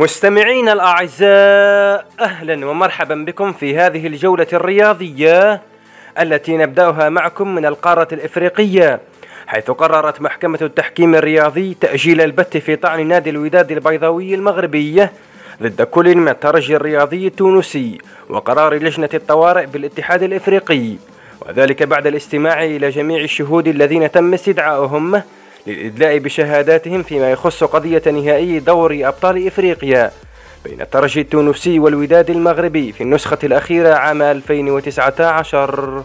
مستمعينا الأعزاء أهلا ومرحبا بكم في هذه الجولة الرياضية التي نبدأها معكم من القارة الإفريقية حيث قررت محكمة التحكيم الرياضي تأجيل البت في طعن نادي الوداد البيضاوي المغربية ضد كل من الترجي الرياضي التونسي وقرار لجنة الطوارئ بالاتحاد الإفريقي وذلك بعد الاستماع إلى جميع الشهود الذين تم استدعائهم للإدلاء بشهاداتهم فيما يخص قضية نهائي دوري أبطال إفريقيا بين الترجي التونسي والوداد المغربي في النسخة الأخيرة عام 2019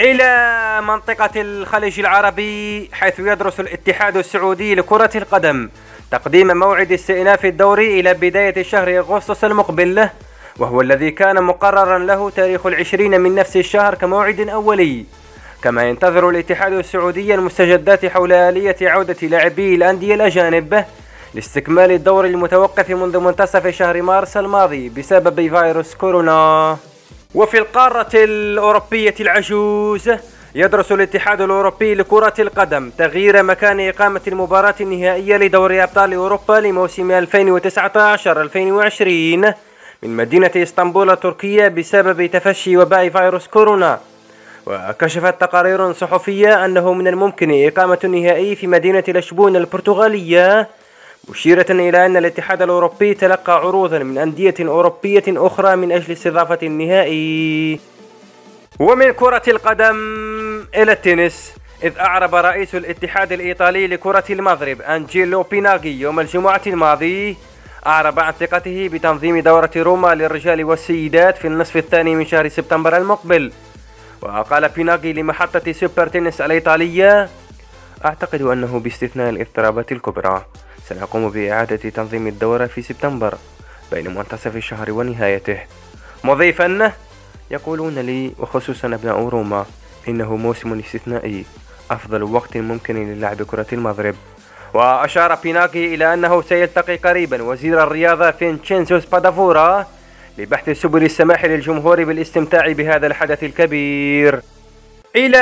إلى منطقة الخليج العربي حيث يدرس الاتحاد السعودي لكرة القدم تقديم موعد استئناف الدوري إلى بداية شهر أغسطس المقبل له وهو الذي كان مقررا له تاريخ العشرين من نفس الشهر كموعد أولي. كما ينتظر الاتحاد السعودي المستجدات حول آلية عودة لاعبي الأندية الأجانب لاستكمال الدور المتوقف منذ منتصف شهر مارس الماضي بسبب فيروس كورونا. وفي القارة الأوروبية العجوز يدرس الاتحاد الأوروبي لكرة القدم تغيير مكان إقامة المباراة النهائية لدوري أبطال أوروبا لموسم 2019-2020 من مدينة إسطنبول التركية بسبب تفشي وباء فيروس كورونا. وكشفت تقارير صحفية أنه من الممكن إقامة النهائي في مدينة لشبون البرتغالية مشيرة إلى أن الاتحاد الأوروبي تلقى عروضا من أندية أوروبية أخرى من أجل استضافة النهائي. ومن كرة القدم إلى التنس إذ أعرب رئيس الاتحاد الإيطالي لكرة المضرب أنجيلو بيناغي يوم الجمعة الماضي أعرب عن ثقته بتنظيم دورة روما للرجال والسيدات في النصف الثاني من شهر سبتمبر المقبل. وقال بيناكي لمحطة سوبر تنس الإيطالية أعتقد أنه باستثناء الاضطرابات الكبرى سنقوم بإعادة تنظيم الدورة في سبتمبر بين منتصف الشهر ونهايته. مضيفا يقولون لي وخصوصا أبناء روما إنه موسم استثنائي أفضل وقت ممكن للعب كرة المضرب. وأشار بيناكي إلى أنه سيلتقي قريبا وزير الرياضة فينشينزو سبادافورا لبحث سبل السماح للجمهور بالاستمتاع بهذا الحدث الكبير. إلى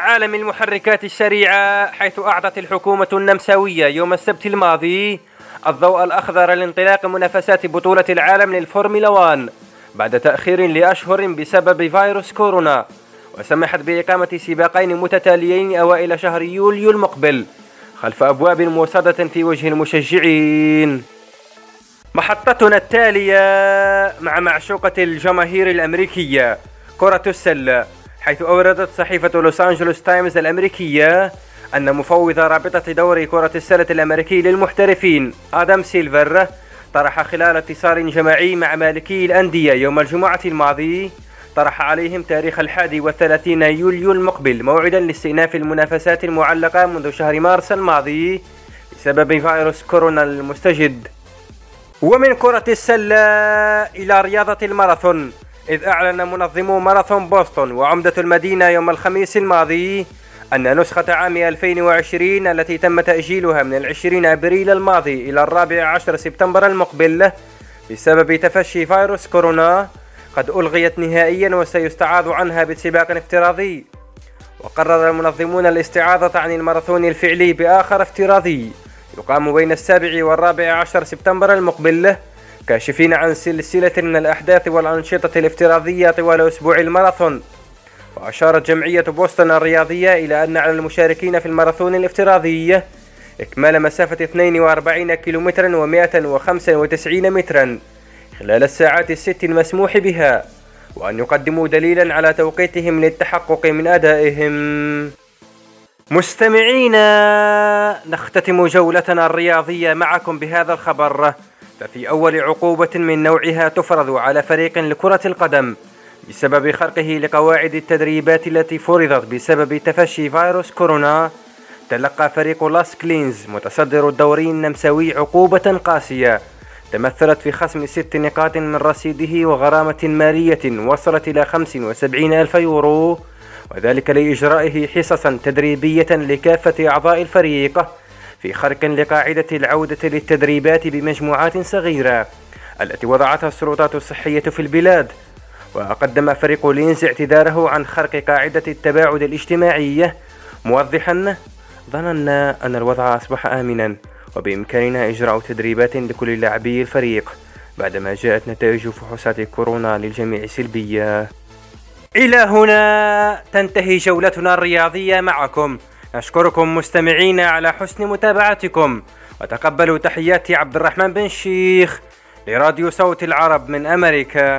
عالم المحركات السريعة حيث أعطت الحكومة النمساوية يوم السبت الماضي الضوء الأخضر لانطلاق منافسات بطولة العالم للفورمولا 1 بعد تأخير لأشهر بسبب فيروس كورونا وسمحت بإقامة سباقين متتاليين أوائل شهر يوليو المقبل خلف أبواب موصدة في وجه المشجعين. محطتنا التالية مع معشوقة الجماهير الأمريكية كرة السلة حيث أوردت صحيفة لوس أنجلوس تايمز الأمريكية أن مفوض رابطة دوري كرة السلة الأمريكي للمحترفين آدم سيلفر طرح خلال اتصال جماعي مع مالكي الأندية يوم الجمعة الماضي طرح عليهم تاريخ الحادي والثلاثين يوليو المقبل موعدا لاستئناف المنافسات المعلقة منذ شهر مارس الماضي بسبب فيروس كورونا المستجد. ومن كرة السلة إلى رياضة الماراثون إذ أعلن منظمو ماراثون بوسطن وعمدة المدينة يوم الخميس الماضي أن نسخة عام 2020 التي تم تأجيلها من العشرين أبريل الماضي إلى الرابع عشر سبتمبر المقبل بسبب تفشي فيروس كورونا قد ألغيت نهائيا وسيستعاض عنها بسباق افتراضي. وقرر المنظمون الاستعاضة عن الماراثون الفعلي بآخر افتراضي. يقام بين السابع والرابع عشر سبتمبر المقبل كاشفين عن سلسلة من الأحداث والأنشطة الافتراضية طوال أسبوع الماراثون. وأشارت جمعية بوسطن الرياضية إلى أن على المشاركين في الماراثون الافتراضي إكمال مسافة 42 كيلومترا و195 مترا خلال الساعات الست المسموح بها وأن يقدموا دليلا على توقيتهم للتحقق من أدائهم. مستمعينا نختتم جولتنا الرياضية معكم بهذا الخبر. ففي أول عقوبة من نوعها تفرض على فريق لكرة القدم بسبب خرقه لقواعد التدريبات التي فرضت بسبب تفشي فيروس كورونا تلقى فريق لاسك لينز متصدر الدوري النمساوي عقوبة قاسية. تمثلت في خصم ست نقاط من رصيده وغرامة مالية وصلت إلى 75 ألف يورو. وذلك لإجرائه حصصا تدريبية لكافة أعضاء الفريق في خرق لقاعدة العودة للتدريبات بمجموعات صغيرة التي وضعتها السلطات الصحية في البلاد. وقدم فريق لينز اعتذاره عن خرق قاعدة التباعد الاجتماعي. موضحا ظننا أن الوضع أصبح آمنا وبإمكاننا إجراء تدريبات لكل لاعبي الفريق بعدما جاءت نتائج فحوصات كورونا للجميع سلبية. إلى هنا تنتهي جولتنا الرياضية معكم. نشكركم مستمعين على حسن متابعتكم. وتقبلوا تحيات عبد الرحمن بن شيخ لراديو صوت العرب من أمريكا.